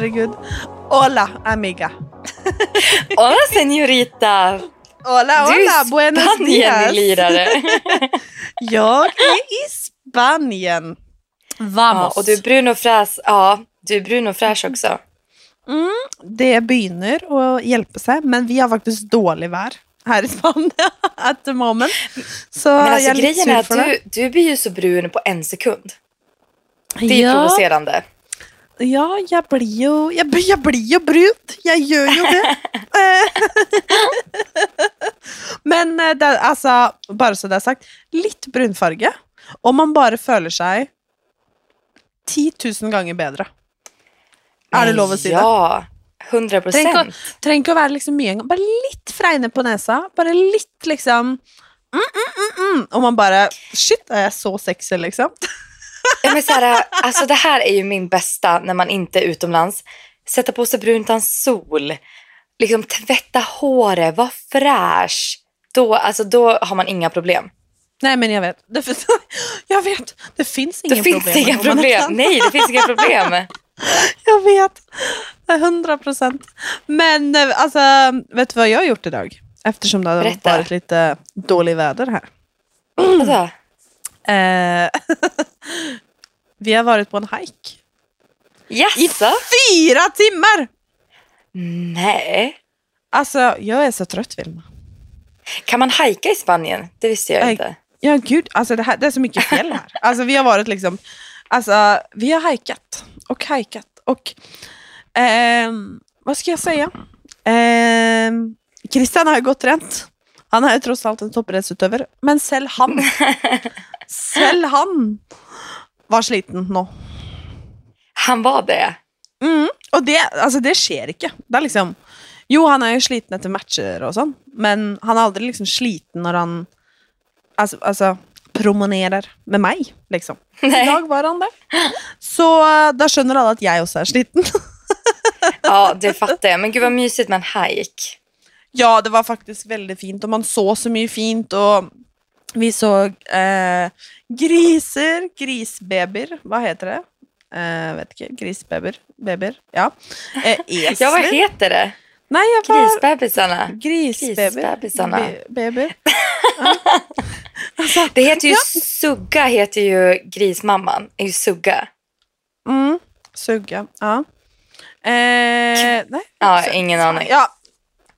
herregud. Hola amiga. Hola señorita! Hola Du hola, är buenos dias. Spanien-lirare. Jag är i Spanien. ja, Vamos. och du är brun och fräs. Ja, du är brun och fräsch också. Det begynner å hjelpe seg, men vi har faktisk dårlig vær her i Spania at the moment. Så Men alltså jeg er litt grejen är att det. du, du blir ju så brun på en sekund. Det är ja, provocerande. Ja, jeg blir jeg, blir- jeg blir jo brun. Jeg gjør jo det. Men eh, det, altså, bare så det er sagt, litt brunfarge. Og man bare føler seg 10 000 ganger bedre. Er det lov si det? Ja, 100 Trenger ikke, procent. trenger å være liksom mye engang. Bare litt fregne på nesa. Bare litt liksom mm, mm, mm, mm. Og man bare Shit, er jeg så sexy, liksom? Ja, men så här, alltså det här är ju min bästa när man inte är utomlands. Sätta på sig brunt sol. Liksom tvätta håret, vara fräsch. Då, alltså, då har man inga problem. Nej, men jag vet. Det, finns- jag vet. Det finns inga finns problem. det inga problem. Nej, det finns inga problem. Jag vet. Det Hundra procent. Men eh, alltså, vet du vad jag har gjort idag? Eftersom det har Berätta. varit lite dålig väder här. Vadå? Eh, vi har varit på en hike. I Jaså? fyra timmar! Nej. Alltså, jag är så trött, Vilma. Kan man hajka i Spanien? Det visste jag inte. Ja, gud. Alltså, det, här, det är så mycket fjäll här. Alltså, vi har varit liksom... Alltså, vi har hajkat och hajkat och... ehm, vad ska jag säga? Ehm, Christian har ju gått rent. Han är trots allt en toppidrettsutøver. Men selv han Selv han var sliten nå. Han var det. Mm. Og det, altså, det skjer ikke. Det er liksom Jo, han er jo sliten etter matcher og sånn, men han er aldri liksom sliten når han Altså, altså promenerer med meg, liksom. I Nej. dag var han det. Så eh, da skjønner alle at jeg også er sliten. Ja, det fattar jag. Men gud vad mysigt med en hike. ja, det var faktisk veldig fint, og man så så mye fint, og vi så eh, griser, grisbabyer, hva heter det? Eh, vet ikke. Grisbabyer. Babyer. Ja. Eh. Ja, vad heter det? Nei, jeg var Grisbebisarna. Grisbebisarna. Be- baby. Det heter ju Ja. Sugga, heter ju grismamman. är ju Sugga. Mm. Sugga. Ja. Eh, nej. Ja, ingen aning. Ja.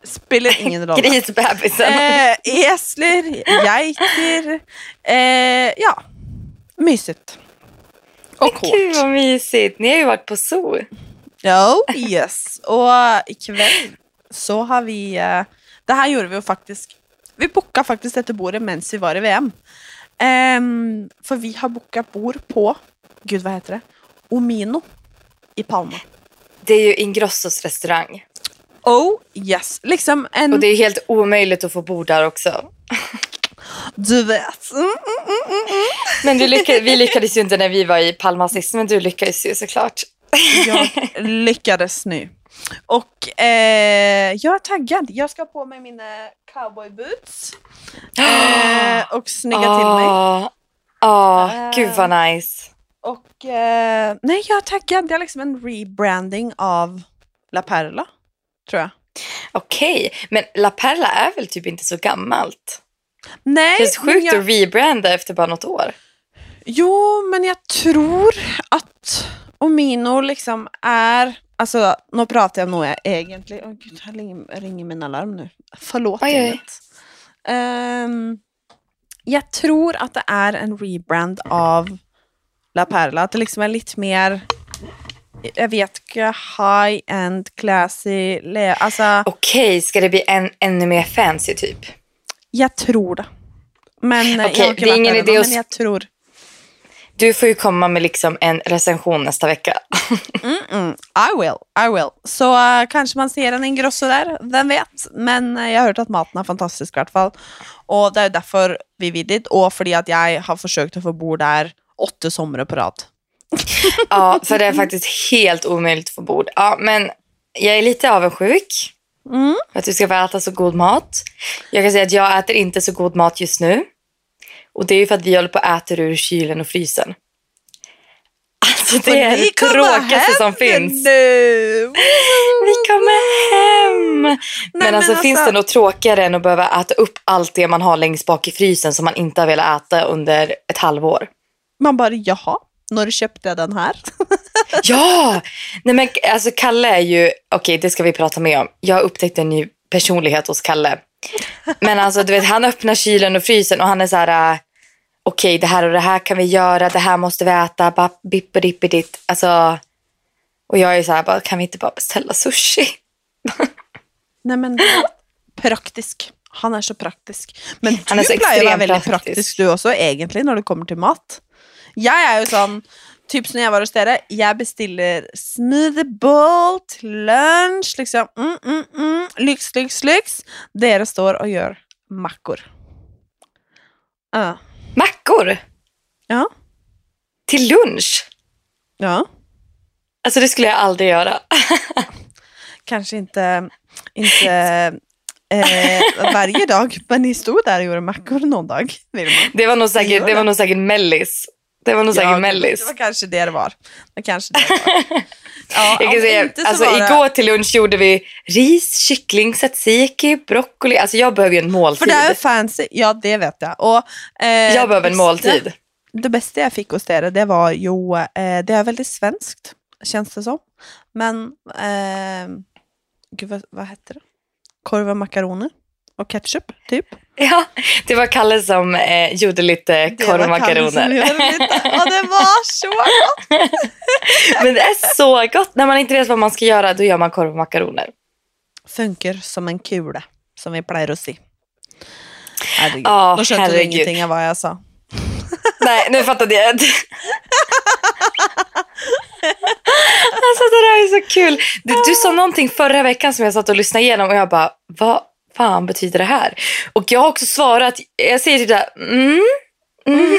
Spiller ingen rolle. Grisbebisarna. Eh, esler, geiter eh, Ja. Mysigt. Och Gud kort. vad mysigt. Ni har ju varit på zoo. Jo, yes. Och ikväll så har vi eh, Det här gjorde vi ju faktiskt Vi bookade faktiskt detta bordet mens vi var i VM. Ehm, för vi har bokat bord på Gud, vad heter det? Omino i Palma. Det är ju Ingrossos restaurang. Oh yes, liksom en... Och det är helt omöjligt att få bord där också. Du vet. Mm, mm, mm, mm, mm. Men du lyckades, vi lyckades ju inte när vi var i Palma sist, men du lyckades ju såklart. Jag lyckades nu. Och eh, jag är taggad. Jag ska på mig mina cowboyboots. Eh, och snygga till mig. Åh, åh, Eh. gud vad nice. Och eh, nej, jag är taggad. Det är liksom en rebranding av La Perla, tror jag. Okej, men La Perla är väl typ inte så gammalt? Nej, Det är sjukt jag, att rebranda efter bara något år. jo, men jag tror att Omino liksom är... Alltså, nu pratar jag nog egentligen... Åh gud, här ringer, ringer min alarm nu. Förlåt. Oj, oj. Ehm, jag tror att det är en rebrand av La Perla. Att det liksom är lite mer... Jag vet inte, high-end, classy. Alltså, Okej, ska det bli en, ännu mer fancy typ? jag tror det. Men Okej, jag det är ingen idé att men jag tror... Du får ju komma med liksom en recension nästa vecka. Mm-mm. I will, I will. Så eh, kanske man ser en Ingrosso där, vem vet. Men eh, jag har hört att maten är fantastisk i alla fall. Och det är därför vi vill dit. Och för att jag har försökt att få bo där åtta somrar på rad. Ja, för det är faktiskt helt omöjligt att få bord. Ja, men jag är lite avundsjuk Mm. för att du ska få äta så god mat. Jag kan säga att jag äter inte så god mat just nu. Och det är ju för att vi håller på att äta ur kylen och frysen. Alltså, Alltså det är det tråkigaste som finns. Nu. Vi kommer hem! Nej, men alltså finns det något tråkigare än att behöva äta upp allt det man har längst bak i frysen som man inte har velat äta under ett halvår? Man bara, jaha, när köpte jag den här? Ja! Nej men alltså Kalle är ju, okej det ska vi prata mer om. Jag har upptäckt en ny personlighet hos Kalle. Men alltså du vet han öppnar kylen och frysen och han är så här, äh, okej det här och det här kan vi göra, det här måste vi äta, bap, bipp och dipp och ditt. Alltså, och jag är så här, bara, kan vi inte bara beställa sushi? Nej men, praktisk. Han är så praktisk. Men Han du är så veldig praktisk. praktisk du også, egentlig, når det kommer til mat. Jeg er jo sånn Typ når jeg var hos dere, jeg bestiller smoothie til lunsj. Liksom. Mm, mm, mm. Lyks, lyks, lyks. Dere står og gjør mackor. Ja. Mackor Ja. till lunch? ja. Alltså det skulle jag aldrig göra. Kanske inte, inte eh, varje dag, men ni stod där och gjorde mackor någon dag. Vilma. Det var nog säkert, det. var nog säkert mellis. Det var nog säkert Ja, mellis. Det var kanske det det var. Det kanske det det var. Ja, Jag kan säga, alltså, var det- Igår till lunch gjorde vi ris, kyckling, tzatziki, broccoli. Alltså jag behöver ju en För måltid. det är fancy, ja det vet jag. Och, eh, jag behöver en måltid. Det bästa jag fick hos er, det var ju, eh, det är väldigt svenskt, känns det som. Men, eh, gud vad, vad hette det? Korv och makaroner och ketchup, typ. Ja, det var Kalle som eh, gjorde lite korv och makaroner. Och det var så gott! Men det är så gott. När man inte vet vad man ska göra, då gör man korv och makaroner. Funkar som en kula, som vi plejer att säga. Herregud, Ja, då skönte du ingenting av vad jag sa. Nej, nu fattade jag. alltså det där är så kul. Du, du sa någonting förra veckan som jag satt och lyssnade igenom och jag bara, vad fan betyder det här? Och jag har också svarat, jag säger typ såhär, mm. Mm.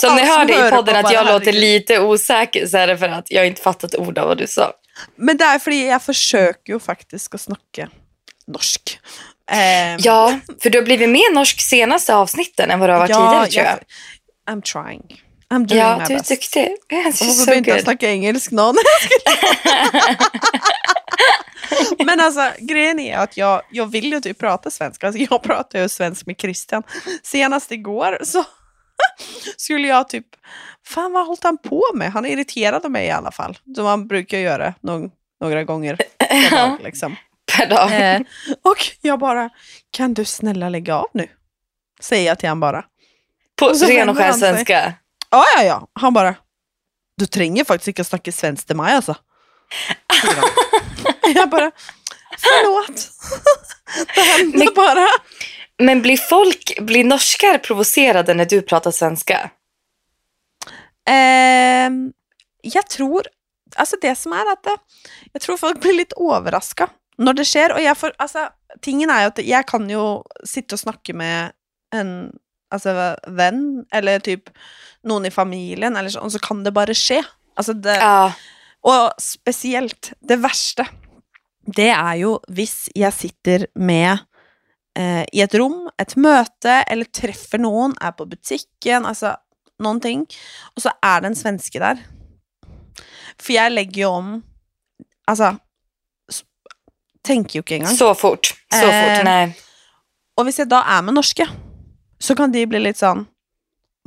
så om ni Ja, som hörde hör i podden att jag låter lite osäker så är det för att jag inte fattat ord av vad du sa. Men det är för jag försöker ju faktiskt att snacka norsk. Eh, Ja, för du har blivit mer norsk senaste avsnitten än vad du har varit tidigare tror jag. I'm trying. I'm doing Ja, my du är best. duktig. Varför so jag good. snacka engelsk nu? Men alltså grejen är att jag, jag vill ju typ prata svenska. Alltså, jag pratar ju svensk med Christian. Senast igår så skulle jag typ, fan vad hållit han på med? Han irriterade mig i alla fall. Som han brukar göra någon, några gånger per dag. Liksom. Per dag. Eh, och jag bara, kan du snälla lägga av nu? Säger jag till han bara. På och ren och skär svenska. Ja, ja, ja. Han bara, du tränger faktiskt inte snacka svenskt till mig alltså. Jag bara, förlåt. Det hände Men- bara. Men blir folk, blir norskar provocerade när du pratar svenska? Ehm, jag tror, alltså det som är att det, jag tror folk blir lite överraskade när det sker. Och jag får, alltså, tingen är ju att jag kan ju sitta och snacka med en alltså, vän eller typ någon i familjen eller så, och så kan det bara ske. Alltså det, Ja. Och speciellt det värsta, det är ju hvis jag sitter med eh, i ett rum, ett möte eller träffar någon, är på butiken, alltså någonting, och så är det en där. För jag lägger ju om, alltså, tänker ju inte engang. Så fort. Så Eh, fort. Nej. Och hvis jeg da er med norske, så kan de bli litt sånn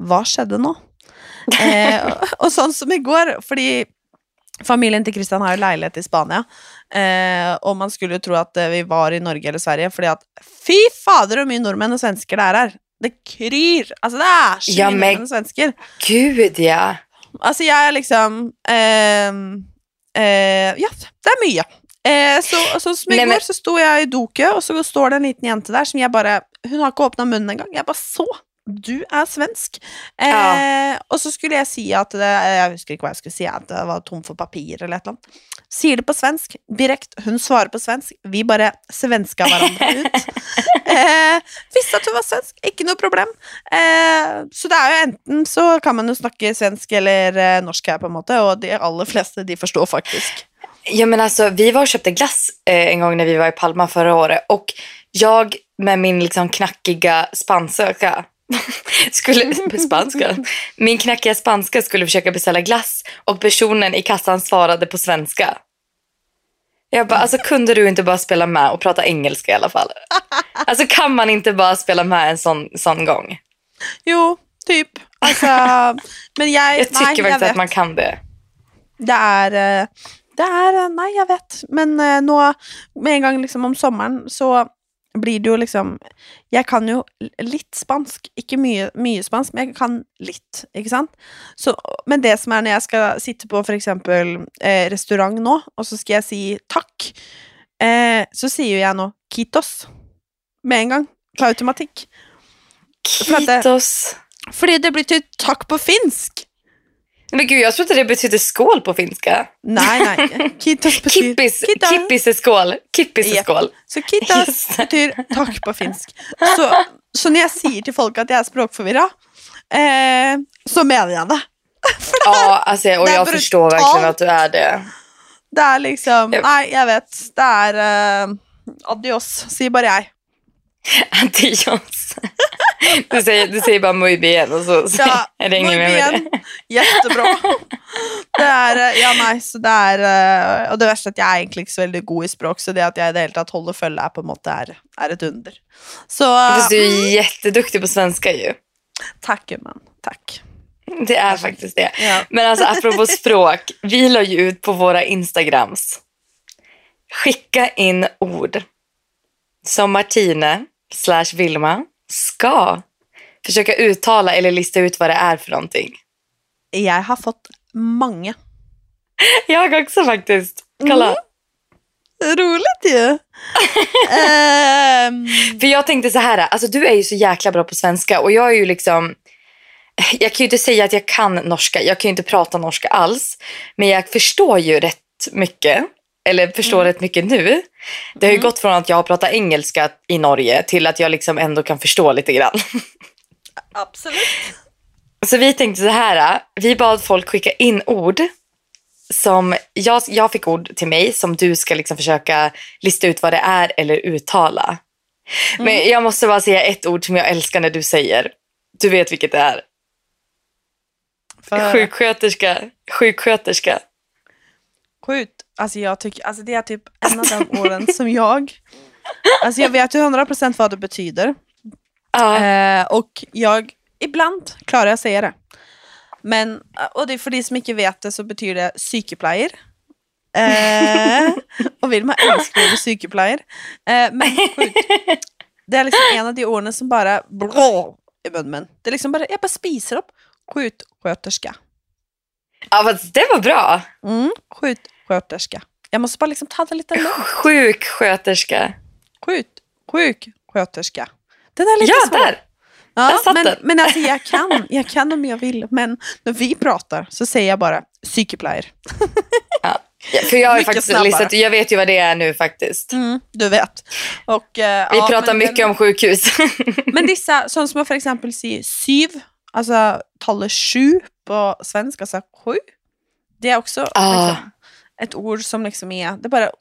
Hva skjedde nå? eh, og, og sånn som i går, fordi familien til Christian har jo leilighet i Spania. Eh, og man skulle tro at eh, vi var i Norge eller Sverige, fordi at fy fader så mye nordmenn og svensker det er her! Det kryr! Altså, det er så Ja, mye men- nordmenn og svensker. Gud ja. Altså, jeg er liksom ehm, eh, Ja, det er mye. Eh, så, så som i Nej, men- går så sto jeg i dokø, og så står det en liten jente der som jeg bare Hun har ikke åpna munnen engang. Jeg bare så! Du er svensk. Eh, Ja. Og så skulle jeg si at det, Jeg husker ikke hva jeg skulle si, at det var tom for papir eller annet. Sier det på svensk, direkte. Hun svarer på svensk. Vi bare svenska hverandre ut. Eh, visste at hun var svensk, ikke noe problem. Eh, så det er jo enten så kan man jo snakke svensk eller eh, norsk her, på en måte, og de aller fleste de forstår faktisk. Ja men alltså vi var och köpte glass eh, en gång när vi var i Palma förra året och jag med min liksom knackiga spansöka skulle, spanska. Min knackiga spanska skulle försöka beställa glass och personen i kassan svarade på svenska. Jag bara, alltså kunde du inte bara spela med och prata engelska i alla fall? Alltså kan man inte bara spela med en sån, sån gång? Jo, typ. Alltså, men jag, Jag tycker nej, jag faktiskt vet. att man kan det. Det er, eh, det er eh, Nei, jeg vet. Men eh, nå, med en gang liksom om sommeren, så blir det jo liksom Jeg kan jo litt spansk. Ikke mye, mye spansk, men jeg kan litt, ikke sant? Så, men det som er når jeg skal sitte på for eksempel eh, restaurant nå, og så skal jeg si takk, eh, så sier jo jeg nå quitos med en gang. På automatikk. För Kitos. Fordi det blir til takk på finsk. Men gud, jag trodde det betyder skål på finska. Nei. Quitos betyr Kippis, Kitos. kippis är skål. Kippis är skål. Så kittas det. betyr takk på finsk. Så, så når jeg sier til folk at jeg er språkforvirra, eh, så mener jeg det. Ja, alltså, och Det är jag förstår verkligen att du är det. Det er liksom. Nei, jeg vet. Det er eh, adios, sier bare Adios. Du säger, du säger bara muy bien och så, så Ja, är det ingen med det. Jättebra. Det er eh, Ja, så det er eh, Og det verste er at jeg er egentlig ikke så veldig god i språk, så det at jeg i det hele tatt holder følge, er på en måte er, er et under. Så Fast du är jätteduktig på svenska ju. takk, men takk. Det är faktiskt det. Ja. Men alltså apropå språk, vi la ju ut på våra Instagrams. Skicka in ord som Martine slash Vilma ska försöka uttala eller lista ut vad det är för någonting. Jeg har fått mange. Jag också faktiskt. Kolla. Roligt ju! Ehm, För jag tänkte så här, alltså du är ju så jäkla bra på svenska och jag är ju liksom jag kan ju inte säga att jag kan norska, jag kan ju inte prata norska alls. Men jag förstår ju rätt mycket, eller förstår rätt mycket nu. Det har ju gått från att jag har pratat engelska i Norge till att jag liksom ändå kan förstå lite grann. absolut. Så vi tänkte så här, vi bad folk skicka in ord som, jag, jag fick ord till mig som du ska liksom försöka lista ut vad det är eller uttala. Men jag måste bara säga ett ord som jag älskar när du säger. Du vet vilket det är. För, Sjuksköterska. Sjuksköterska. Skjut. Alltså, jag tycker, alltså det är typ en av de orden som jag... Alltså jag vet ju 100% vad det betyder. Ja. Eh, och jag, ibland klarar jag att säga det. Men, och det är för de som inte vet det så betyder det sykepleier. Eh, och Vilma älskar ordet sykepleier. Eh, men skjut. Det är liksom en av de orden som bara blå i munnen. Det är liksom bara, jag bara spiser upp. Skjutsköterska. Ja, fast det var bra. Mm, skjutsköterska. Jag måste bara liksom ta det lite lugnt. Sjuksköterska. Sjuksköterska. Den är lite Ja, svår. där. där Ja, satt men, den. men alltså jag kan, jag kan om jag vill. Men när vi pratar så säger jag bara sykepleier. Ja, för jag, är Mycket faktiskt snabbare. listat, jag vet ju vad det är nu faktiskt. Mm, du vet. Och, eh, Vi ja, pratar mycket men, om sjukhus. Men dessa, som jag för exempel säger syv, alltså talet sju på svenska, alltså sju. Det är också Ah. liksom, ett ord som liksom är, det är bara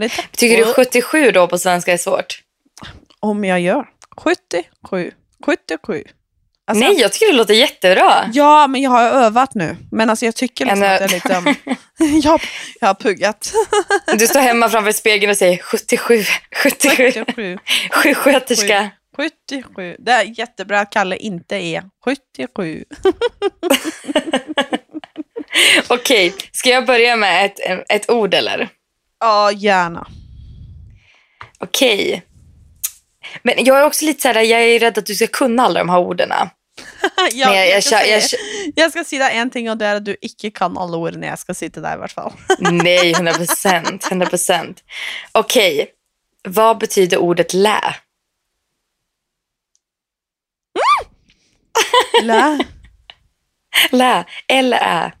lite. Tycker du 77 då på svenska är svårt? Om jag gör 77, 77. Alltså, Nej, jag tycker det låter jättebra. Ja, men jag har övat nu. Men alltså jag tycker liksom att jag, liksom, jag, jag har puggat. Du står hemma framför spegeln och säger 77, 77, 77, sjuksköterska. 77. Det är jättebra att Kalle inte är 77. Okej, ska jag börja med ett, ett ord eller? Ja, gärna. Okej. Men jag är också lite så här, jag är rädd att du ska kunna alla de här orden. Ja, jag, jag, ska jag, jag, säga- jag ska säga en ting och det är att du inte kan alla ord när jag ska sitta där i alla fall. nej, 100 procent. 100 procent. Okej, vad betyder ordet lä? Lä. Lä, L-Ä.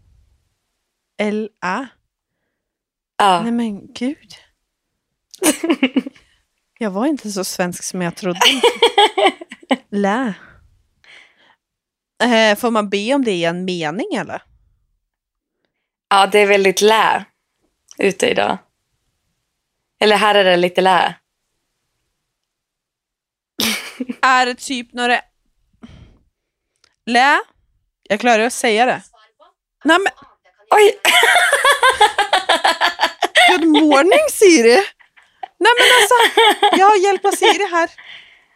L-Ä. Ja. Nej men gud. Jag var inte så svensk som jag trodde. Lä. Eh, får man be om det i en mening eller? ja, det är väldigt lä ute idag. Eller här är det lite lä. Är det typ när det Lä. Jag klarar att säga det. Nej men, Oj! good morning Siri. Nej men alltså, jag hjälper Siri här.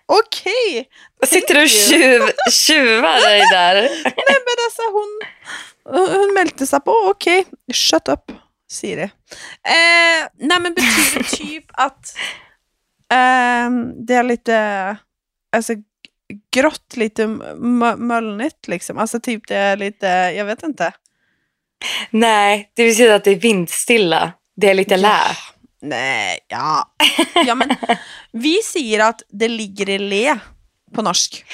Okej. Sitter du och tjuv, tjuvar dig där? Nej men alltså hon, hon meldte sig på. Okej, shut up Siri. Eh, nej men betyder typ att ehm, det är lite alltså, grått, lite molnigt liksom. Alltså typ det är lite, jag vet inte. Nej, det betyder att det är vindstilla. Det är lite lä. Nej, ja. ja men, vi säger att det ligger i le på norsk.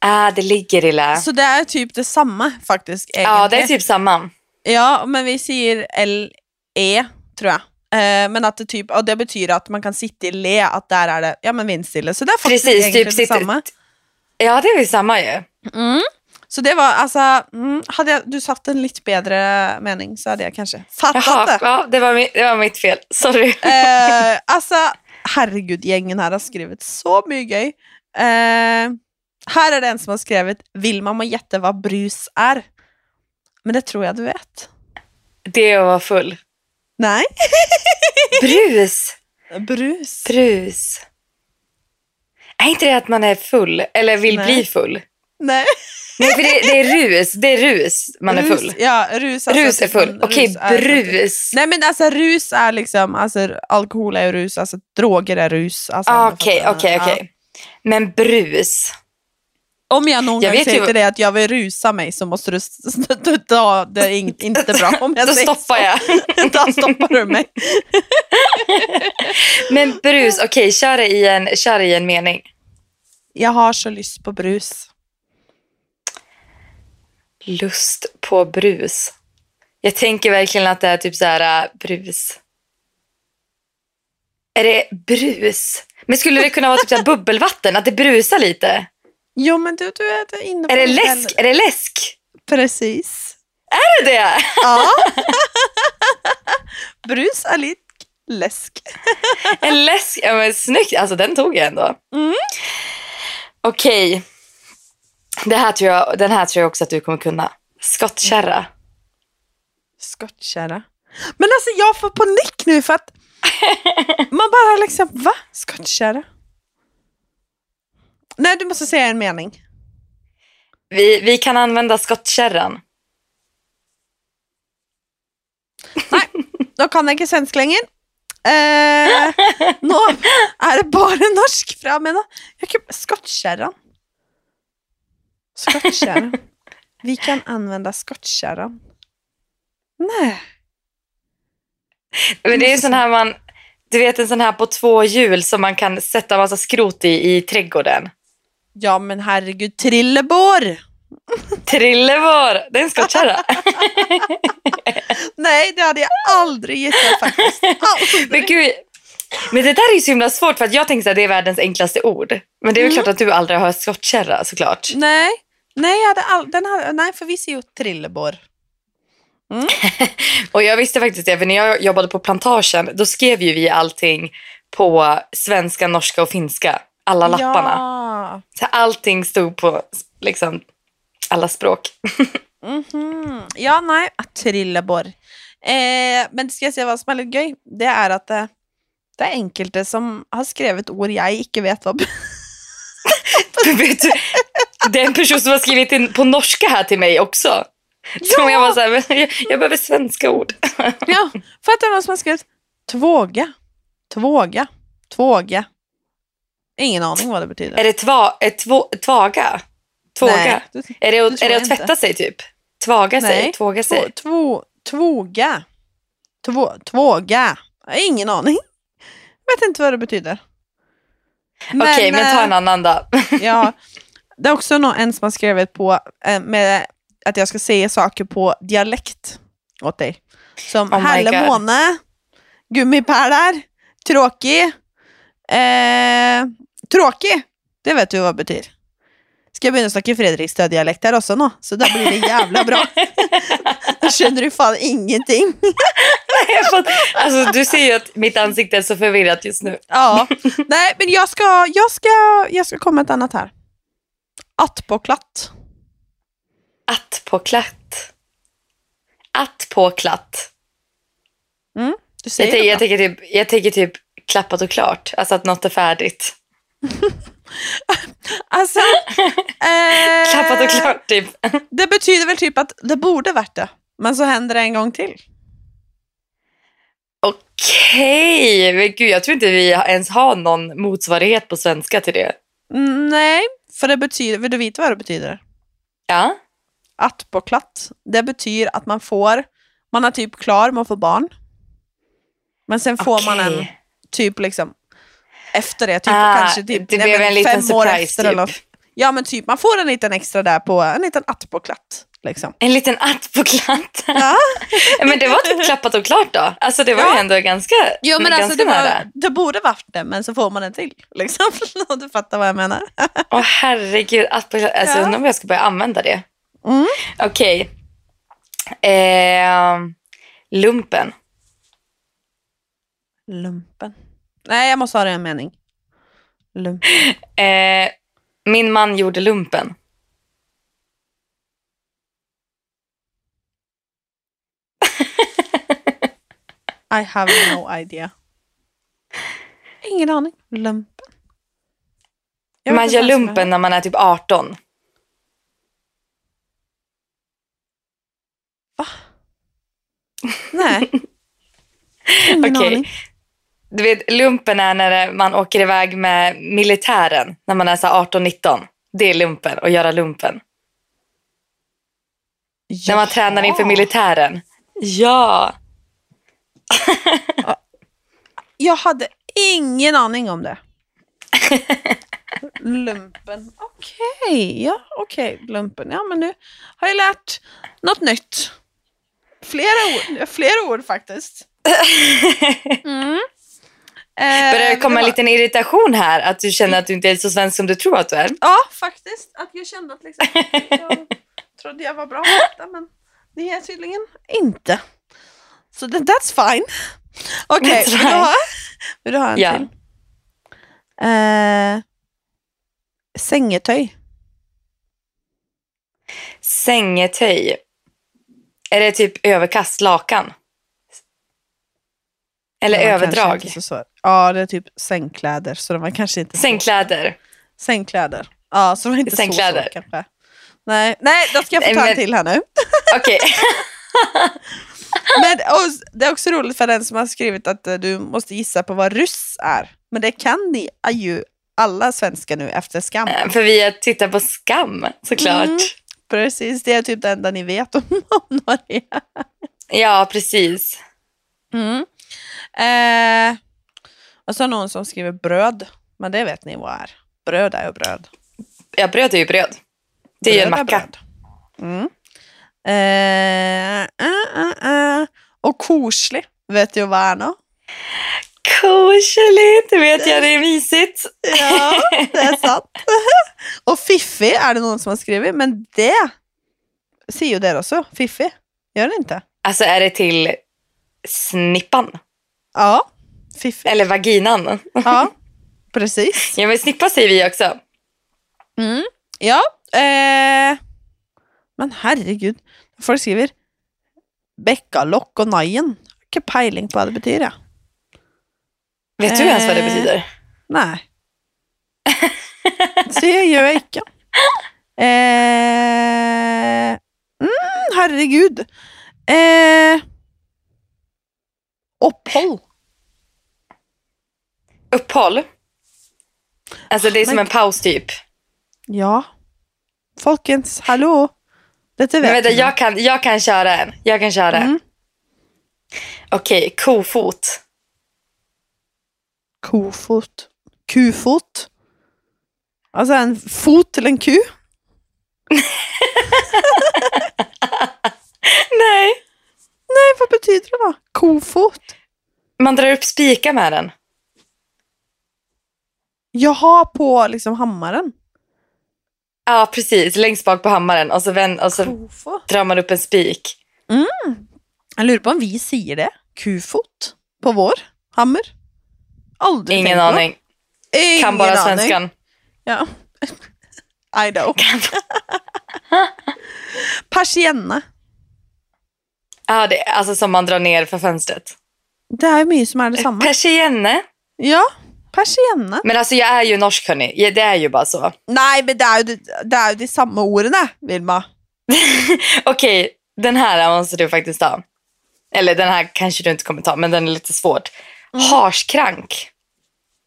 Ah, det ligger i lä. Så det är typ detsamma faktiskt. Ja, det är egentligen. typ samma. Ja, men vi säger L-E, tror jag. Eh, men att det typ, och det betyder att man kan sitta i le, att där är det ja, men vindstille. Så det är faktiskt Precis, egentligen typ detsamma. Ja, det är ju samma ju. Mm. Så det var alltså, mm, hade jag, du satt en lite bättre mening så hade jag kanske fattat Jaha, det. ja, det, var mitt, det var mitt fel. Sorry. Eh, alltså, herregud, gängen här har skrivit så mycket gøy. Eh, här är det en som har skrivit, vill man gätta vad brus är? Men det tror jag du vet. Det är att vara full. Nej. Brus. Brus. Brus. Är inte det att man är full eller vill Nej. bli full? Nej. Nej, för det, det är rus. Det är rus man är Rus, full. Ja, rus. alltså Rus är typ full. Okej, är- brus. Nej men alltså rus är liksom, alltså alkohol är rus, alltså droger är rus. Alltså, Ah, Okej, okej, okej. Men brus. Om jag någon Jag gång säger ju- till dig att jag vill rusa mig så måste du ta det är in- inte bra om jag Då säger stoppar jag. Då stoppar du mig. Men brus, okej, kör, det i en, kör i en mening. Jag har så lust på brus. Lust på brus. Jag tänker verkligen att det är typ så här äh, brus. Är det brus? Men skulle det kunna vara typ så här bubbelvatten? Att det brusar lite? Jo men du, du är inne på Är det läsk? Är det läsk? Precis. Är det det? Ja. brus lite läsk. En läsk? Ja men snyggt. Alltså den tog jag ändå. Mm. Okej. Det här tror jag, den här tror jag också att du kommer kunna. Skottkärra. Skottkärra. Men alltså jag får panik nu för att man bara liksom, va? Skottkärra? Nej, du måste säga en mening. Vi, vi kan använda skottkärran. Nå kan jeg ikke svensk lenger. Eh, nå er det bare norsk. Jeg kan- Skottkärran. Skottkärran. Vi kan använda skottkärran. Nej. Men det är sån här man, du vet en sån här på två hjul som man kan sätta massa skrot i i trädgården. Ja, men herregud, trillebår! Trillevår, det är en skottkärra. Nej, det hade jag aldrig gissat faktiskt. Aldrig. Men gud, men det där är ju så himla svårt för att jag tänker att det är världens enklaste ord. Men det är väl Mm. klart att du aldrig har skottkärra såklart. Nej, nej, jag hade all, den hade, nej, för vi ser ju trillebår. Och jag visste faktiskt det, för när jag jobbade på plantagen, då skrev ju vi allting på svenska, norska och finska. Alla lapparna. Ja. Så allting stod på liksom alla språk. Mhm. Ja, nei, trillebår. Eh, men skal jeg si hva som er litt gøy? Det er at det, det er enkelte som har skrevet ord jeg ikke vet du, det är en person som har skrivit in på norska här till mig också. Som jag var så här, jag, jag behöver svenska ord. Ja, for at det er noen som har skrevet tvåge. Tvåge. Tvåge. Ingen aning hva det betyder. Är det tva, är två, tvaga? Tvåga? Nej, Är det, att, är det att tvätta sig typ? Tvaga sig? Nej. Tvåga sig? Två, två, tvåga. Två, tvåga. Ingen aning. Jag vet inte vad det betyder. Okej, men ta eh, en annan då. Ja, det är också en som har skrivit på eh, med att jag ska säga saker på dialekt åt dig. Som Oh my Helle God. måne, gummipärlar, tråkig. Eh, tråkig, det vet du vad det betyder. Ska jag börja snacka Fredrikstad-dialekt här också nu? Så där blir det jävla bra. Då känner du fan ingenting. Jag får- alltså, du ser ju att mitt ansikte är så förvirrat just nu. Ja, nej men jag ska, jag ska, jag ska komma ett annat här. Attpåklatt. på klatt. Att på klatt. Jag, säger tänker- det jag, bra. tänker typ, jag tänker typ klappat och klart. Alltså att något är färdigt. Alltså, eh, Klappat och klart typ. Det betyder väl typ att det borde varit det. Men så händer det en gång till. Okej, men gud jag tror inte vi ens har någon motsvarighet på svenska till det. Mm, Nej, för det betyder, vill du veta vad det betyder? Ja, Att på klatt. Det betyder att man får, man är typ klar med att få barn. Men sen får man en typ liksom efter det, typ Ah, kanske typ det nej, blev en liten surprise, typ. eller något. Ja men typ, man får en liten extra där på, en liten att på klatt. Liksom. En liten att på klatt. Ja. men det var typ klappat och klart då. Alltså det var Ja. ju ändå ganska, Jo men ganska alltså det, var, det borde varit det, men så får man en till. Liksom. Om du fattar vad jag menar. Åh herregud, att på, alltså, Ja. undrar om jag ska börja använda det. Mm. Okej. Eh, lumpen. Lumpen. Nej, jag måste ha det en mening. Lumpen. Eh, min man gjorde lumpen. I have no idea. Ingen aning. Lumpen. Man gör lumpen när man är typ 18. jag- Nej. Ingen Okej. aning. Du vet, lumpen är när man åker iväg med militären när man är så här 18-19. Det är lumpen, att göra lumpen. När man tränar inför militären. Ja. Jag hade ingen aning om det. lumpen. Okej, ja okej. Lumpen. Ja men nu har jag lärt något nytt. Flera ord, flera ord faktiskt. Mm. Eh, Börjar det komma en liten irritation här? Att du känner att du inte är så svensk som du tror att du är? Ja, faktiskt. Att jag kände att liksom, jag trodde jag var bra på detta, men det är jag tydligen inte. Så so that's fine. Okej, That's vill, vill du ha en Ja. till? Eh, sängetöj. Sängetöj. Är det typ överkast lakan? Eller överdrag? så. Ja, det är typ sängkläder. Så det var kanske inte så- Sängkläder. Sängkläder. Ja, så det var inte Sängkläder. så kanske. Nej, nej, då ska jag få ta en men- till här nu. Okej. Men och, det är också roligt för den som har skrivit att eh, du måste gissa på vad ryss är. Men det kan ni är ju alla svenskar nu efter skam. För vi har tittat på Skam såklart. Mm. Precis, det är typ det enda ni vet om, om Norge. Ja, precis. Mm. Eh, och så någon som skriver bröd, men det vet ni vad är. Bröd är ju bröd. Ja, bröd är ju bröd. Det är ju en macka. Mm. Eh, eh, eh, eh. Och korslig, vet du vad är nå? Koselig, det vet jag, det är mysigt. Ja, det är sant. Och fiffig är det någon som har skrivit, men det ser ju där också. Fiffig, gör det inte? Alltså är det till snippan? Ja, fiffig. Eller vaginan? Ja, precis. Ja, men snippa säger vi också. Mm. Ja, eh, men herregud. Folk skriver bäckalock och najen. Inte peiling på vad det betyder. Vet du ens vad det Eh. betyder? Nej. Det gör jag inte. Eh, mm, herregud. Eh, uppehåll. Uppehåll? Alltså det är som Men- en paus typ. Ja. Folkens, hallå? Detta vet vänta, jag kan, jag kan köra en. Jag kan köra en. Mm. Okej, kofot. Kofot. Kufot. Alltså en fot till en ku. Nej. Nej, vad betyder det då? Kofot. Man drar upp spikar med den. Jaha, på liksom hammaren. Ja, precis. Längst bak på hammaren och så, vänd, och så Kofot. drar man upp en spik. Jag lurar på om vi säger det. Kufot. På vår hammer. Aldrig Ingen tänkt på. aning. Ingen Kan bara aning. svenskan. Ja. I know. Persienne. Ja, det, alltså som man drar ner för fönstret. Det är mye som är detsamma. Persienne. Ja, persienne. Men alltså jag är ju norsk hörni. Det är ju bara så. Nej, men det är ju de, det är ju de samma orden, Vilma. Okej, den här måste du faktiskt ta. Eller den här kanske du inte kommer ta, men den är lite svårt. Harskrank.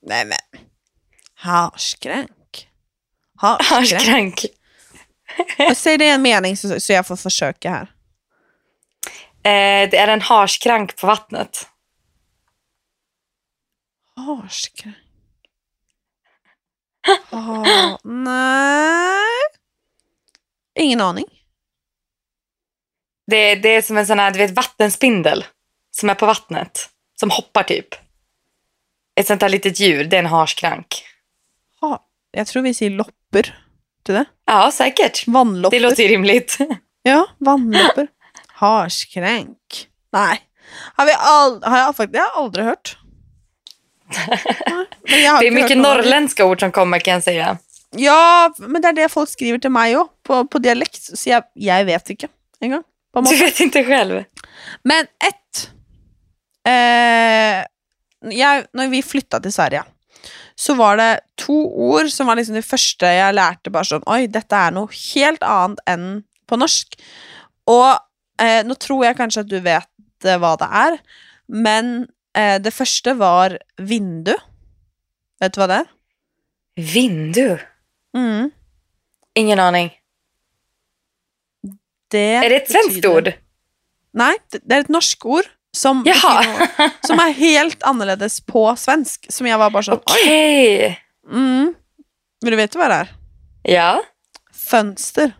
Nej men. Harskrank. Harskrank. Harskrank. Säg det i en mening så, så jag får försöka här. Eh, det är en harskrank på vattnet. Harskrank. Ha, nej. Ingen aning. Det, det är som en sån här, du vet, vattenspindel som är på vattnet. Som hoppar typ. Ett sånt här litet djur, det är en harskrank. Ha, jag tror vi säger loppor. Det? Ja, säkert. Vannloppor. Det låter rimligt. Ja, vannloppor. Harskrank. Nej. Har, vi all, har jag faktiskt jag har aldrig hört. Nej, men jag har Det är mycket norrländska ord som kommer kan jag säga. Ja, men det är det folk skriver till mig också, på, på dialekt. Så jag, jag vet inte. En gång. Du vet inte själv. Men ett. Eh, jag, när vi flyttade till Sverige så var det två ord som var liksom det första jag lärde bara sån, oj, detta är något helt annat än på norsk. Och eh, nu tror jag kanske att du vet eh, vad det är, men eh, det första var vindu. Vet du vad det är? Vindu? Mm. Ingen aning. Det Är det ett svenskt betyder- ord? Nej, det, det är ett norskt ord som, betyder- som är helt annorlunda på svensk. Som jag var bara så, oj. Okej. Mm. Men du vet vad det är? Ja. Fönster.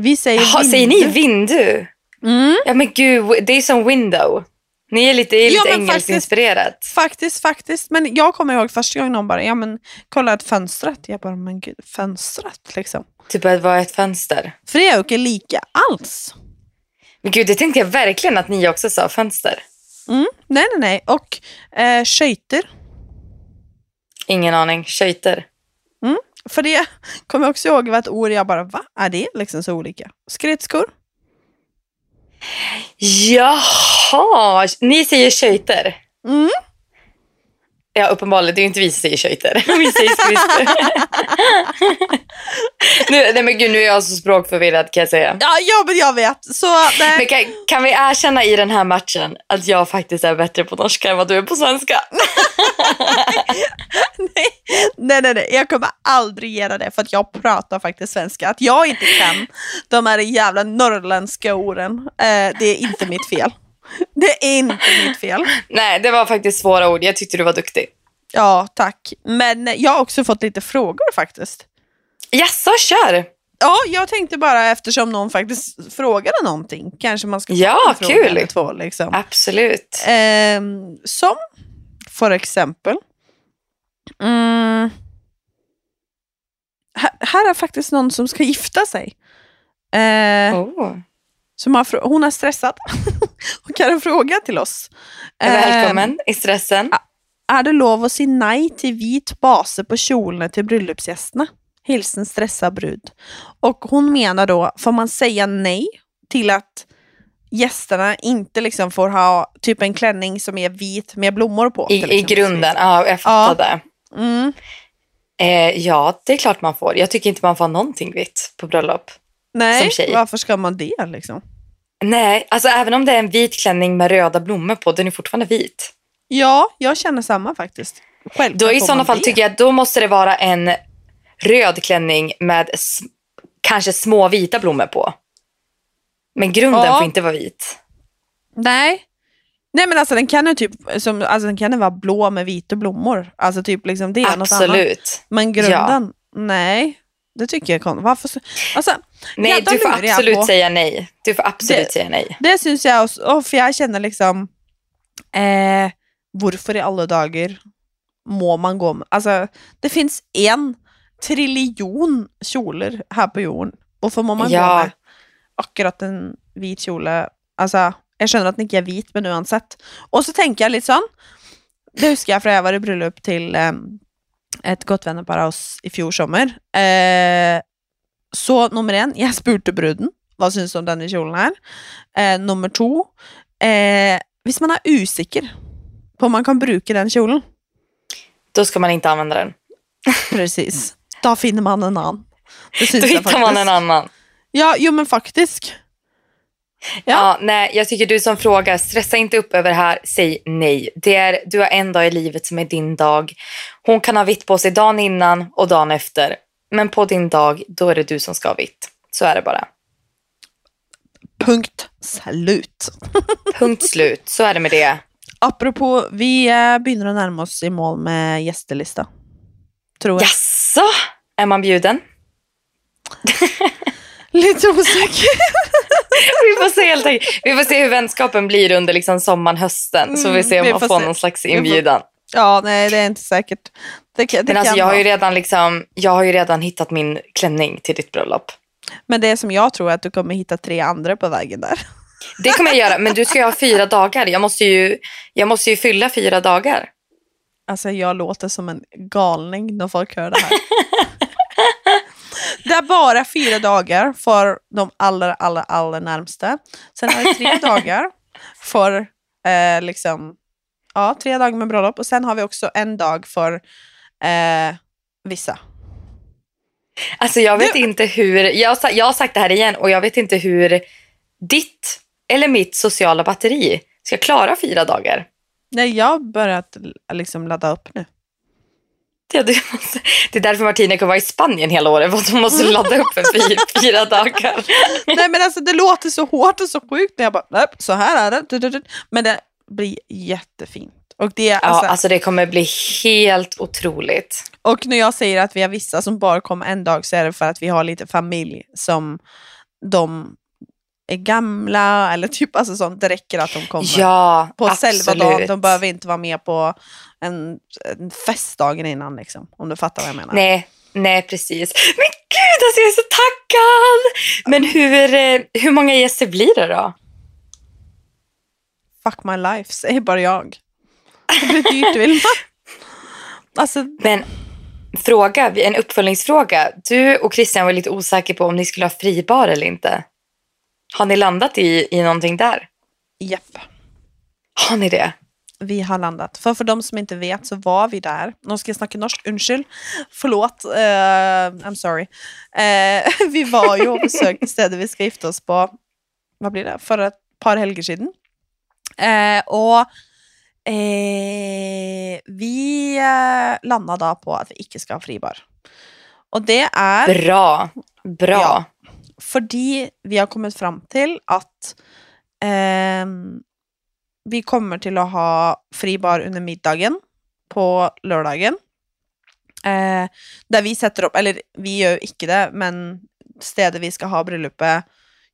Vi säger Jaha, vindu. säger ni vindu? Mm. Ja men gud, det är som window. Ni är lite, är Ja, lite faktiskt- engelskinspirerat. Faktiskt, faktiskt. Men jag kommer ihåg första gången någon bara, ja men kolla ett fönstret. Jag bara, men gud, fönstret liksom. Typ att vara ett fönster. För det är ju inte lika alls. Men gud, det tänkte jag verkligen att ni också sa, fönster. Mm. Nej, nej, nej. Och eh, skøyter. Ingen aning. Skøyter. För det kommer jag också ihåg var ett ord jag bara, va? Är det liksom så olika? Skridskor. Jaha, ni säger skøyter. Mm. Ja, uppenbarligen. Det är ju inte vi som säger skøyter. Vi säger skridskor. nu, nej men gud, nu är jag så språkförvirrad kan jag säga. Ja, ja, men jag vet. Så nej. Men kan, kan vi erkänna i den här matchen att jag faktiskt är bättre på norska än vad du är på svenska? nej, nej, nej, nej, jag kommer aldrig göra det för att jag pratar faktiskt svenska. Att jag inte kan de här jävla norrländska orden, eh, det är inte mitt fel. Det är inte mitt fel. Nej, det var faktiskt svåra ord. Jag tyckte du var duktig. Ja, tack. Men jag har också fått lite frågor faktiskt. Jaså, kör! Ja, jag tänkte bara eftersom någon faktiskt frågade någonting, kanske man ska få Ja, en kul. eller två. Liksom. Absolut. Ehm, som för exempel. Mm, här, här är faktiskt någon som ska gifta sig. Eh, Oh. som har, hon är stressad och har en fråga till oss. Ehm, Välkommen i stressen. är det lov att säga nej till vit base på kjolarna till bröllopsgästerna? Hilsen stressad brud. Och hon menar då, får man säga nej till att gästerna inte liksom får ha typ en klänning som är vit med blommor på? I, I grunden, ja, jag fattade. Mm. Eh, ja, det är klart man får. Jag tycker inte man får någonting vitt på bröllop. Nej, varför ska man det liksom? Nej, alltså även om det är en vit klänning med röda blommor på, den är fortfarande vit. Ja, jag känner samma faktiskt. Självklart Då i sådana fall det. tycker jag då måste det vara en röd klänning med kanske små vita blommor på. Men grunden Ja. får inte vara vit. Nej. Nej men alltså den kan ju typ, som, alltså den kan ju vara blå med vita blommor. Alltså typ liksom det är något annat. Absolut. Men grunden, nej. Det tycker jag är. Varför? så- Alltså, Nej, du får absolut säga nej. Du får absolut Det- säga nej. det syns jag också, och för jag känner liksom, eh, varför i alla dagar må man gå med, alltså det finns en triljon kjolar här på jorden. Varför må man Ja. gå med akkurat en vit kjole? Alltså, jag känner att den inte är vit, men uansett. Och så tänker jag lite sån, det husker jag från jag var i bröllop till eh, ett gott vännerpar av oss i fjol sommar. Eh, så nummer én, jeg spurte bruden hva syns du om denne kjolen her. Eh, nummer to, eh, hvis man er usikker på om man kan bruke den kjolen, Då ska man inte använda den. precis, da finner man en annen. Det syns Då jeg hittar man en faktisk. annan. Ja, jo men faktisk. Ja. Ja. nej, jag tycker du som frågar, stressa inte upp över det här, säg nej. Det är, du har en dag i livet som är din dag. Hon kan ha vitt på sig dagen innan och dagen efter. Men på din dag, då är det du som ska ha vitt. Så är det bara. Punkt slut. Punkt slut. Så är det med det. Apropos, vi eh, begynner å nærme oss i mål med gjestelista. Tror jeg. Jaså? Är man bjuden? Litt osäker. Vi får se helt enkelt. Vi får se hur vänskapen blir under liksom sommaren, hösten. Så vi Mm, ser om vi man får får någon slags inbjudan. Ja, nej det är inte säkert. Det, det Men alltså jag har, ju redan liksom, jag har ju redan hittat min klänning till ditt bröllop. Men det som jag tror är att du kommer hitta tre andra på vägen där. Det kommer jag göra, men du ska ju ha fyra dagar. Jag måste ju, jag måste ju fylla fyra dagar. Alltså jag låter som en galning när folk hör det här. det är bara fyra dagar för de allra, allra, allra närmsta. Sen har vi tre dagar för eh, liksom, ja, tre dagar med bröllop. Och sen har vi också en dag för eh, vissa. Alltså jag vet Du- inte hur, jag jag har sagt det här igen och jag vet inte hur ditt eller mitt sociala batteri ska klara fyra dagar. Nej, jag har börjat liksom ladda upp nu. Det, du måste, det är därför Martina kan vara i Spanien hela året, för att hon måste ladda upp för fyra, fyra dagar. Nej men alltså det låter så hårt och så sjukt när jag bara, nej, så här är det. Men det blir jättefint. Och, det, är Ja, alltså, alltså det kommer bli helt otroligt. och när jag säger att vi har vissa som bara kommer en dag så är det för att vi har lite familj som de är gamla eller typ alltså sånt. Det räcker att de kommer Ja, på absolut. själva dagen. De behöver inte vara med på en, en festdagen innan liksom. Om du fattar vad jag menar. Nej, nej precis. Men gud, alltså jag är så taggad! Men hur, eh, hur många gäster blir det då? Fuck my life, säger bara jag. Det blir dyrt Vilma. Alltså Men fråga, en uppföljningsfråga. Du och Christian var lite osäker på om ni skulle ha fribar eller inte. Har ni landat i, i någonting där? japp. Har ni det? Vi har landat. För för de som inte vet så var vi där. Nu ska jag snacka norsk, unnskyld. Förlåt, eh, I'm sorry. Eh, vi var ju och besökte stället vi ska gifta oss på, vad blir det, för ett par helger sedan. Eh, och vi landade då på att vi inte ska ha fribar. Och det är Bra. Bra. Ja. Fordi vi har kommet fram til at ehm, vi kommer til å ha fri bar under middagen på lørdagen. Eh, der vi setter opp Eller vi gjør jo ikke det, men stedet vi skal ha bryllupet,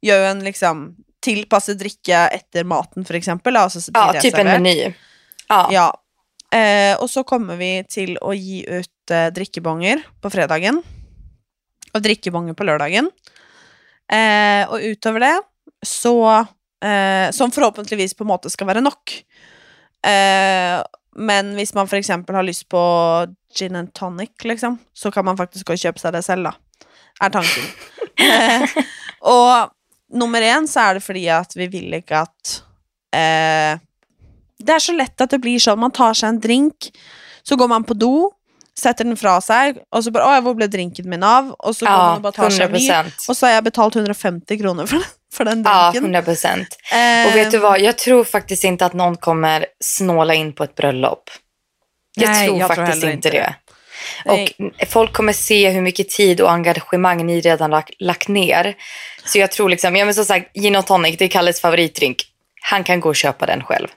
gjør en liksom tilpasset drikke etter maten, for eksempel. da, og så blir Ja, det typ en meny. Ja. Ja. Eh, og så kommer vi til å gi ut eh, drikkebonger på fredagen. Og drikkebonger på lørdagen. Eh, og utover det så eh, Som forhåpentligvis på en måte skal være nok. Eh, men hvis man f.eks. har lyst på gin and tonic, liksom, så kan man faktisk gå og kjøpe seg det selv, da. Er tanken. eh, og nummer én så er det fordi at vi vil ikke at eh, det är så lätt att det blir så. Man tar sig en drink, så går man på do, sätter den fra sig och så bara, oj, vad blev drinken min av? Och så går man Ja, och bara tar sig 100 en ny. Och så har jag betalt 150 kronor för, för den Ja, drinken. 100 procent. Eh, Och vet du vad, jag tror faktiskt inte att någon kommer snåla in på ett bröllop. Jag Nej, tror jag tror faktiskt heller inte det. Nej. Och folk kommer se hur mycket tid och engagemang ni redan lagt, lagt ner. Så jag tror liksom, ja men som sagt, gin och tonic, det är Kalles favoritdrink. Han kan gå och köpa den själv.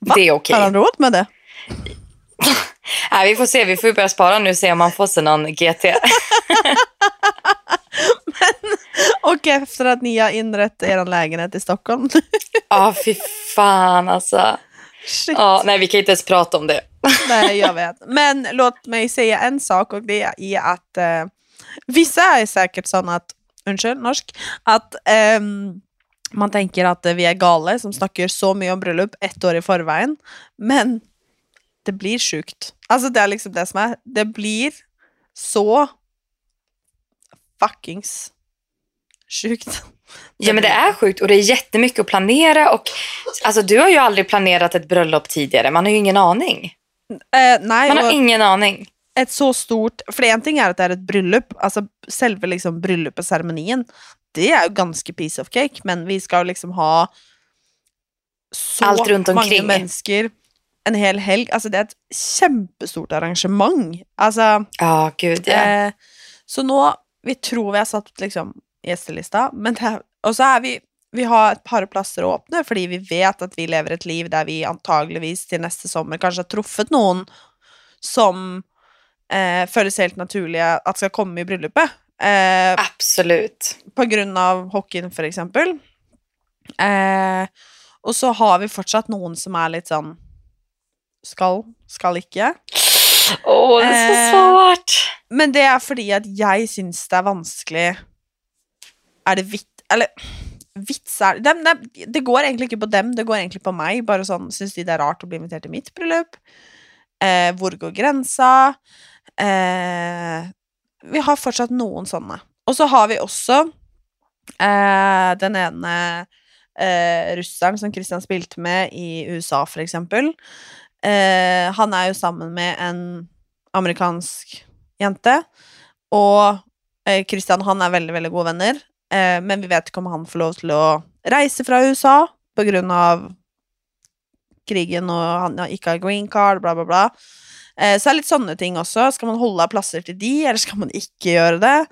Va? Det är okej. Har han råd med det? Nej, vi får se, vi får börja spara nu och se om man får sig någon GT. Och efter att ni har inrett er lägenhet i Stockholm. Ja, fy fan alltså. Shit. Ja, nej, vi kan inte ens prata om det. Nej, jag vet. Men låt mig säga en sak och det är att eh, vissa är säkert sådana att, unnskyld, norsk, att ehm, man tänker att eh, vi är galna som snackar så mycket om bröllop ett år i förvägen. Men det blir sjukt. Alltså det är liksom det som är, det blir så fuckings sjukt. Ja men det är sjukt och det är jättemycket att planera och alltså du har ju aldrig planerat ett bröllop tidigare. Man har ju ingen aning. Eh, nej, Man har ingen aning. ett så stort, för en ting är att det är ett bröllop, alltså selve liksom bryllupsceremonien, det är ju ganska piece of cake, men vi ska liksom ha så Allt runt många omkring. människor en hel helg. Alltså det är ett kämpestort arrangemang. Alltså, Ja gud ja. eh, så nu, vi tror vi har satt liksom gästelista, men det och så är vi, vi har ett par platser att öppna, för vi vet att vi lever ett liv där vi antagligen till nästa sommar kanske har truffat någon som eh, føles helt naturlig at skal komme i bryllupet. Eh, Absolut. på grunn av hockeyen, for eksempel. Eh, og så har vi fortsatt noen som er litt sånn Skal, skal ikke. Åh det är så Eh, svårt. Men det er fordi at jeg syns det er vanskelig Er det vitt Eller vits er det, det, det går egentlig ikke på dem, det går egentlig på meg. Bare sånn, Syns de det er rart å bli invitert til mitt bryllup? Eh, hvor går grensa? Eh, vi har fortsatt noen sånne. Og så har vi også eh, den ene eh, russeren som Christian spilte med i USA, for eksempel. Eh, han är ju samman med en amerikansk jente. Och eh, Christian han är väldigt, väldigt goda vänner. Eh, men vi vet inte om han får lov till att resa från USA på grund av krigen, och han inte har green card, bla, bla, bla. Eh, så det det lite sådana ting också. Ska man hålla platser till de, eller ska man inte göra det?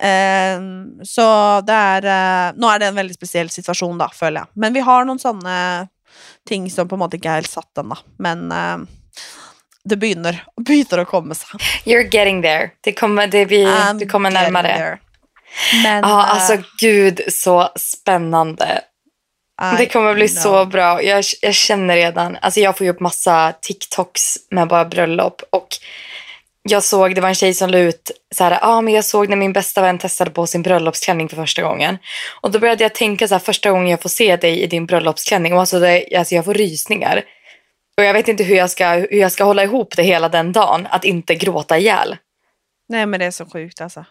Eh, så det är... eh, nu är det en väldigt speciell situation då, följer jag. Men vi har någon sådana eh, ting som på en måte ikke er helt satt ennå. Men eh, det begynner, begynner å komme seg. You're getting there. Det kommer, det blir, du kommer there. Men Ja, eh, alltså gud så spännande. I Det kommer bli know. så bra. Jag, jag känner redan, alltså jag får ju upp massa TikToks med bara bröllop och jag såg, det var en tjej som la ut så här, ah, men jag såg när min bästa vän testade på sin bröllopsklänning för första gången. Och då började jag tänka så här, första gången jag får se dig i din bröllopsklänning och alltså, det, alltså jag får rysningar. Och jag vet inte hur jag, ska, hur jag ska hålla ihop det hela den dagen, att inte gråta ihjäl. Nej, men det är så sjukt alltså.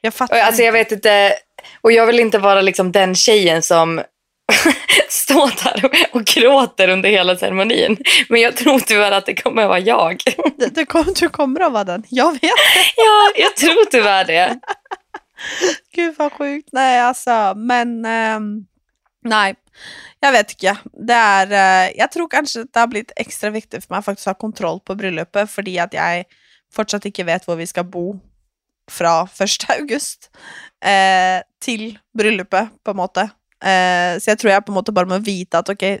Jag Och, fattar alltså jag vet inte, och jag vill inte vara liksom den tjejen som står där och, gråter under hela ceremonin. Men jag tror tyvärr att det kommer vara jag. Det, det kom, du kommer att vara den. Jag vet. ja, jag tror tyvärr det. Gud vad sjukt. Nej, alltså, men ehm, nej. Jag vet inte. Det är, eh, jag tror kanske att det har blivit extra viktigt för mig att faktiskt ha kontroll på bröllopet, fordi att jag fortsatt inte vet var vi ska bo från 1. august eh, till bröllopet på en måte. Eh, så jag tror jag på en måte bara måste veta att okej,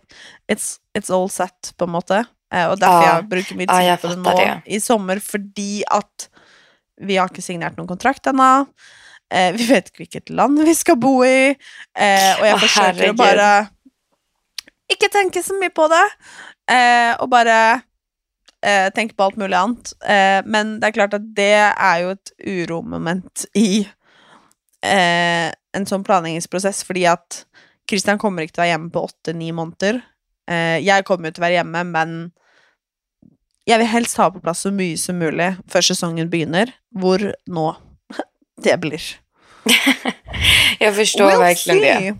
it's, it's all set på en måte. Eh, och därför Ja. jag brukar mitt Ja, jag på det nu det. i sommar, fordi att vi har inte signerat någon kontrakt ännu. Eh, vi vet inte vilket land vi ska bo i. Eh, jag Åh, försöker herregud. att bara inte tänka så mycket på det. Eh, och bara eh, tänka på allt möjligt annat. Eh, men det är klart att det är ju ett uromoment i eh, en sån planläggningsprocess. För att Christian kommer inte vara hemma på 8-9 månader. Eh, jag kommer inte vara hemma, men jag vill helst ha på plats så mycket som möjligt för säsongen börjar. Hvor nå det blir. Jag förstår We'll verkligen det. see.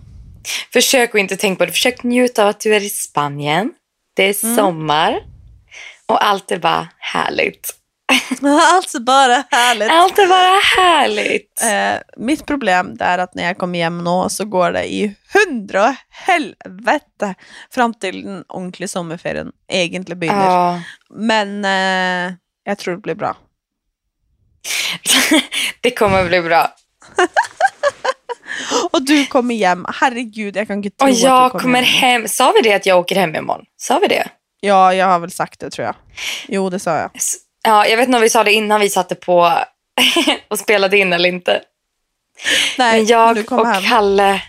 Försök att inte tänka på det. Försök njuta av att du är i Spanien. Det är Mm. sommar. Och allt är bara härligt. Alltså bara härligt. Allt är bara härligt. Eh, mitt problem är att när jag kommer hem nu så går det i hundra helvete fram till den ordentliga sommarferien egentligen börjar. Ja. Men eh, jag tror det blir bra. det kommer bli bra. Och du kommer hem. Herregud, jag kan inte tro Och att du jag kommer, kommer hem. hem. Sa vi det att jag åker hem imorgon? Sa vi det? Ja, jag har väl sagt det tror jag. Jo, det sa jag. S- Ja, jag vet inte om vi sa det innan vi satte på och spelade in eller inte. Nej, Men jag och hem. Kalle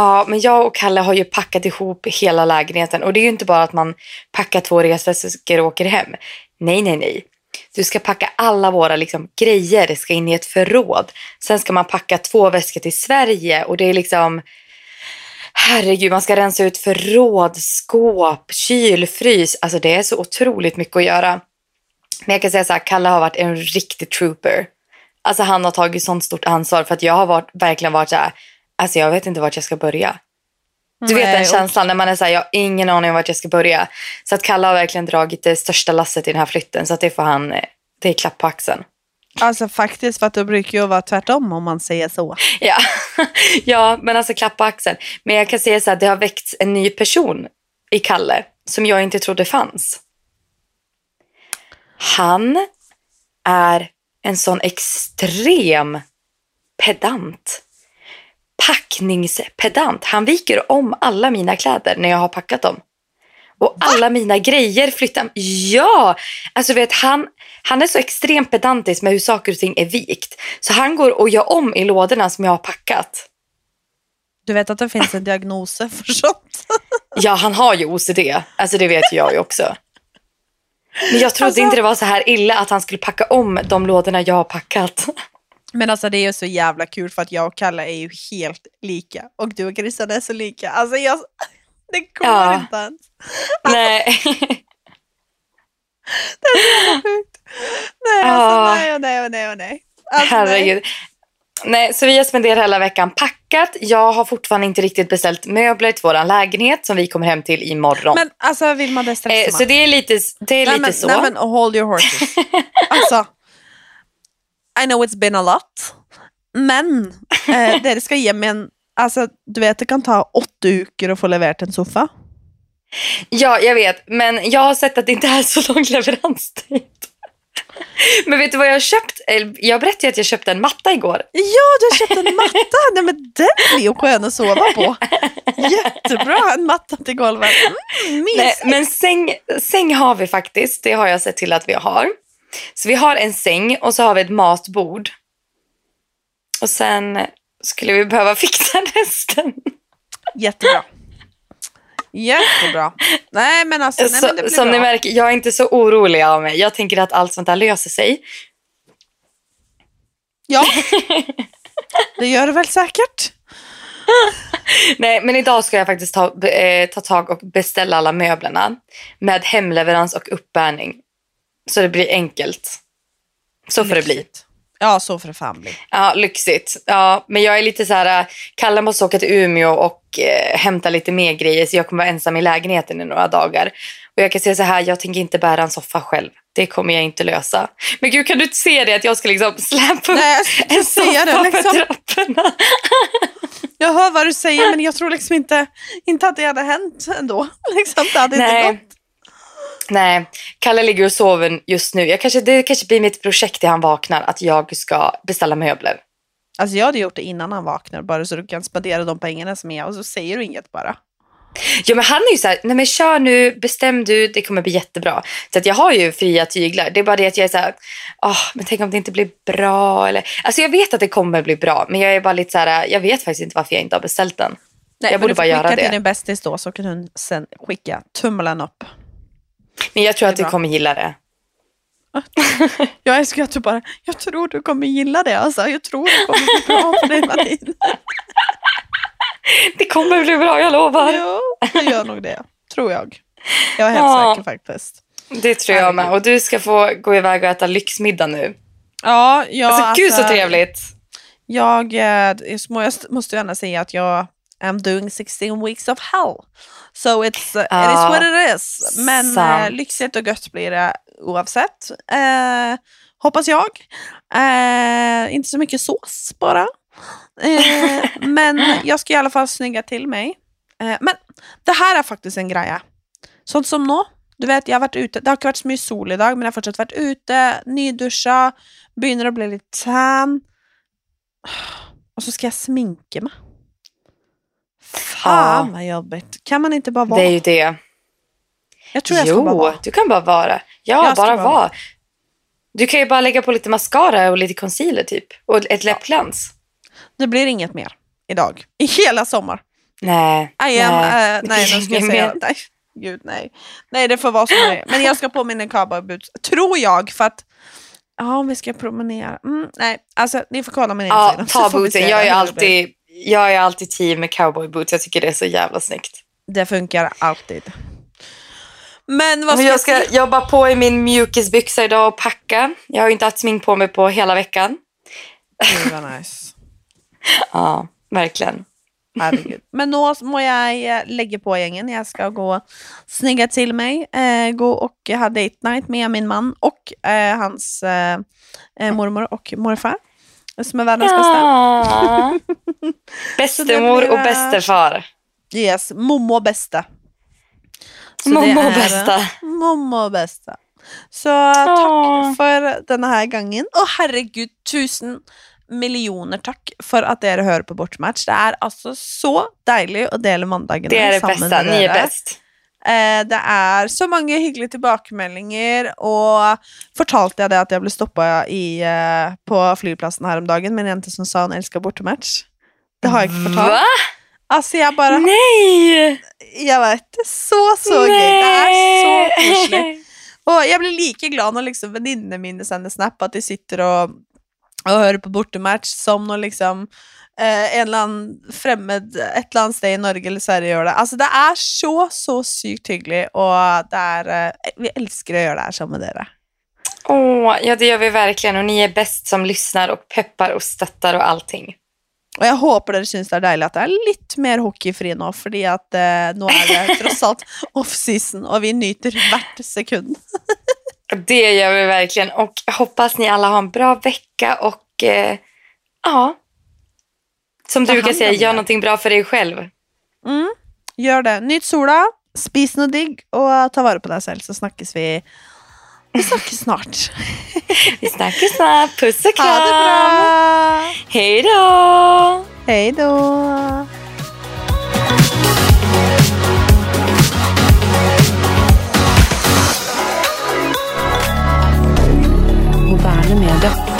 Ja, men jag och Kalle har ju packat ihop hela lägenheten. Och det är ju inte bara att man packar två resväskor och åker hem. Nej, nej, nej. Du ska packa alla våra liksom, grejer, det ska in i ett förråd. Sen ska man packa två väskor till Sverige och det är liksom... Herregud, man ska rensa ut förråd, skåp, kyl, frys. Alltså det är så otroligt mycket att göra. Men jag kan säga så här, Kalle har varit en riktig trooper. Alltså han har tagit sånt stort ansvar för att jag har varit, verkligen varit så här, alltså jag vet inte vart jag ska börja. Du vet den och- känslan när man är så här, jag har ingen aning om vart jag ska börja. Så att Kalle har verkligen dragit det största lasset i den här flytten så att det får han, det är klapp på axeln. Alltså faktiskt, för att det brukar ju vara tvärtom om man säger så. Ja. ja, men alltså klapp på axeln. Men jag kan säga så här, det har väckts en ny person i Kalle som jag inte trodde fanns. Han är en sån extrem pedant. Packningspedant. Han viker om alla mina kläder när jag har packat dem. Och alla mina grejer flyttar... Ja! Alltså vet, han, han är så extremt pedantisk med hur saker och ting är vikt. Så han går och gör om i lådorna som jag har packat. Du vet att det finns en diagnos för sånt. Ja, han har ju OCD. Alltså det vet jag ju också. Men jag trodde Alltså- inte det var så här illa att han skulle packa om de lådorna jag har packat. Men alltså det är ju så jävla kul för att jag och Kalle är ju helt lika. Och du och Christian är så lika. Alltså jag... Det går Ja. inte ens. Nej. Sjukt. Nej, Ja. alltså nej och nej och nej och nej. Alltså, nej. Herregud. Nej, så vi har spenderat hela veckan packat. Jag har fortfarande inte riktigt beställt möbler till vår lägenhet som vi kommer hem till imorgon. Men alltså vill man det stressar eh, så det är lite, det är nej, lite men, så. Nej men hold your horses. alltså, I know it's been a lot. Men eh, det ska ge mig en, alltså du vet det kan ta åtta veckor att få levererat en soffa. Ja, jag vet. Men jag har sett att det inte är så lång leveranstid. Men vet du vad jag har köpt? Jag berättade ju att jag köpte en matta igår. Ja, du har köpt en matta! Nej men den blir ju skön att sova på. Jättebra, en matta till golvet. Mm, Nej, men säng, säng har vi faktiskt. Det har jag sett till att vi har. Så vi har en säng och så har vi ett matbord. Och sen skulle vi behöva fixa resten. Jättebra. Jättebra. Nej men alltså, nej, Så, men det blir som bra. ni märker, jag är inte så orolig av mig. Jag tänker att allt sånt där löser sig. Ja. Det gör det väl säkert. Nej, men idag ska jag faktiskt ta, eh, ta tag och beställa alla möblerna med hemleverans och uppbärning. Så det blir enkelt. Så får det bli. Ja, så bli. Ja, lyxigt. Ja, men jag är lite så här, äh, Kalle måste åka till Umeå och eh, hämta lite mer grejer så jag kommer vara ensam i lägenheten i några dagar. Och jag kan säga så här, jag tänker inte bära en soffa själv. Det kommer jag inte lösa. Men gud, kan du inte se det att jag ska liksom släpa upp en soffa det, för liksom. trapporna? Jag hör vad du säger men jag tror liksom inte, inte att det hade hänt ändå. Liksom, det hade inte Nej. gått. Nej, Kalle ligger och sover just nu. Jag kanske, det kanske blir mitt projekt när han vaknar att jag ska beställa möbler. Alltså jag hade gjort det innan han vaknar bara så du kan spendera de pengarna som är och så säger du inget bara. Ja, men han är ju så här, nej men kör nu, bestäm du, det kommer bli jättebra. Så att jag har ju fria tyglar. Det är bara det att jag är så här, "Åh, men tänk om det inte blir bra. Eller, alltså jag vet att det kommer bli bra, men jag är bara lite så här, jag vet faktiskt inte varför jag inte har beställt den. Nej, Jag borde du får bara göra skicka det. till din bästis då så kan hon sen skicka tummen upp. Men jag tror att du kommer gilla det. Jag älskar att du bara, jag tror du kommer gilla det alltså. Jag tror det kommer bli bra för dig Marin. Det kommer bli bra, jag lovar. Ja, det gör nog det. Tror jag. Jag är helt Ja. säker faktiskt. Det tror jag med. Och du ska få gå iväg och äta lyxmiddag nu. Ja, ja Alltså, gud så trevligt. Jag, eh, jag må- jag måste gärna säga att jag am doing 16 weeks of hell. So it's, uh, it is what it is. Men eh, sant. lyxigt och gött blir det oavsett. Eh, hoppas jag. Eh, inte så mycket sås bara. Eh, men jag ska i alla fall snygga till mig. Eh, men det här är faktiskt en grej. Sånt som nå. Du vet, jag har varit ute. Det har inte varit så mycket sol idag, men jag har fortsatt varit ute, nyduscha, börjar att bli lite tan. Och så ska jag sminka mig. Fan Ja. vad jobbigt. Kan man inte bara vara? Det är ju det. jag tror jag ska jo, bara vara. du kan bara vara. Ja, Jag ska bara bara vara. Du kan ju bara lägga på lite mascara och lite concealer typ. Och ett läppglans. Det blir inget mer idag. I hela sommar. Nej. I am, nej. eh, nej, nu ska jag säga. Nej, gud nej. Nej, det får vara som det är. Men jag ska på mina cowboyboots. Tror jag, för att Ja, om vi ska promenera. Mm, nej, alltså ni får kolla min Ja, Instagram. så ta bootsen. se Jag är, alltid, jag är alltid team med cowboy boots. Jag tycker det är så jävla snyggt. Det funkar alltid. Men vad ska jag ska jobba på i min mjukisbyxa idag och packa. Jag har ju inte haft smink på mig på hela veckan. Gud vad nice. Ja, verkligen. Herregud. Men nå må jeg eh, legge på gjengen. Jeg skal gå og snygge til meg. Eh, gå og ha date night med min mann og eh, hans eh, eh, mormor og morfar. Som är världens bästa. Ja. Bestemor blir, och eh, bästefar. Yes, mommo bästa. Det Mommo bästa. Mommo bästa. Så tack Åh. för den här gången. Och herregud, tusen miljoner tack för att dere hører på Bortmatch. Det är alltså så deilig å dele mandagene Det är det sammen bästa. med Ni är dere. Eh, det er så mange hyggelige tilbakemeldinger, og fortalte jeg det at jeg ble stoppa i, eh, på flyplassen her om dagen med en jente som sa hun elska bortematch? Det har jeg ikke fortalt. Va? Altså, jeg bare Nej! Jeg vet det. Så, så gøy. Det er så koselig. Og jeg blir like glad når liksom venninnene mine sender snap, at de sitter og, og hører på bortematch, som når liksom eh, en eller annen fremmed et eller annet sted i Norge eller Sverige gjør det. Altså, det er så, så sykt hyggelig, og det er eh, Vi elsker å gjøre det her sammen med dere. Åh, ja, det gör vi verkligen. Och ni är bäst som lyssnar och peppar och stöttar och allting. Og jeg håper dere syns det er deilig at det er litt mer hockeyfri nå, fordi at eh, nå er det tross alt offseason, og vi nyter hvert sekund. Det gör vi verkligen. Och jag hoppas ni alla har en bra vecka och eh, ja. Som du brukar säga, gör någonting bra för dig själv. Mm, gjør det. Nyt sola, spis noe digg, og ta vare på deg selv, så snakkes vi Vi snakkes snart. Vi snackar snart. Puss och Ha det kram. bra! Hej då! Hei då! Moderne media.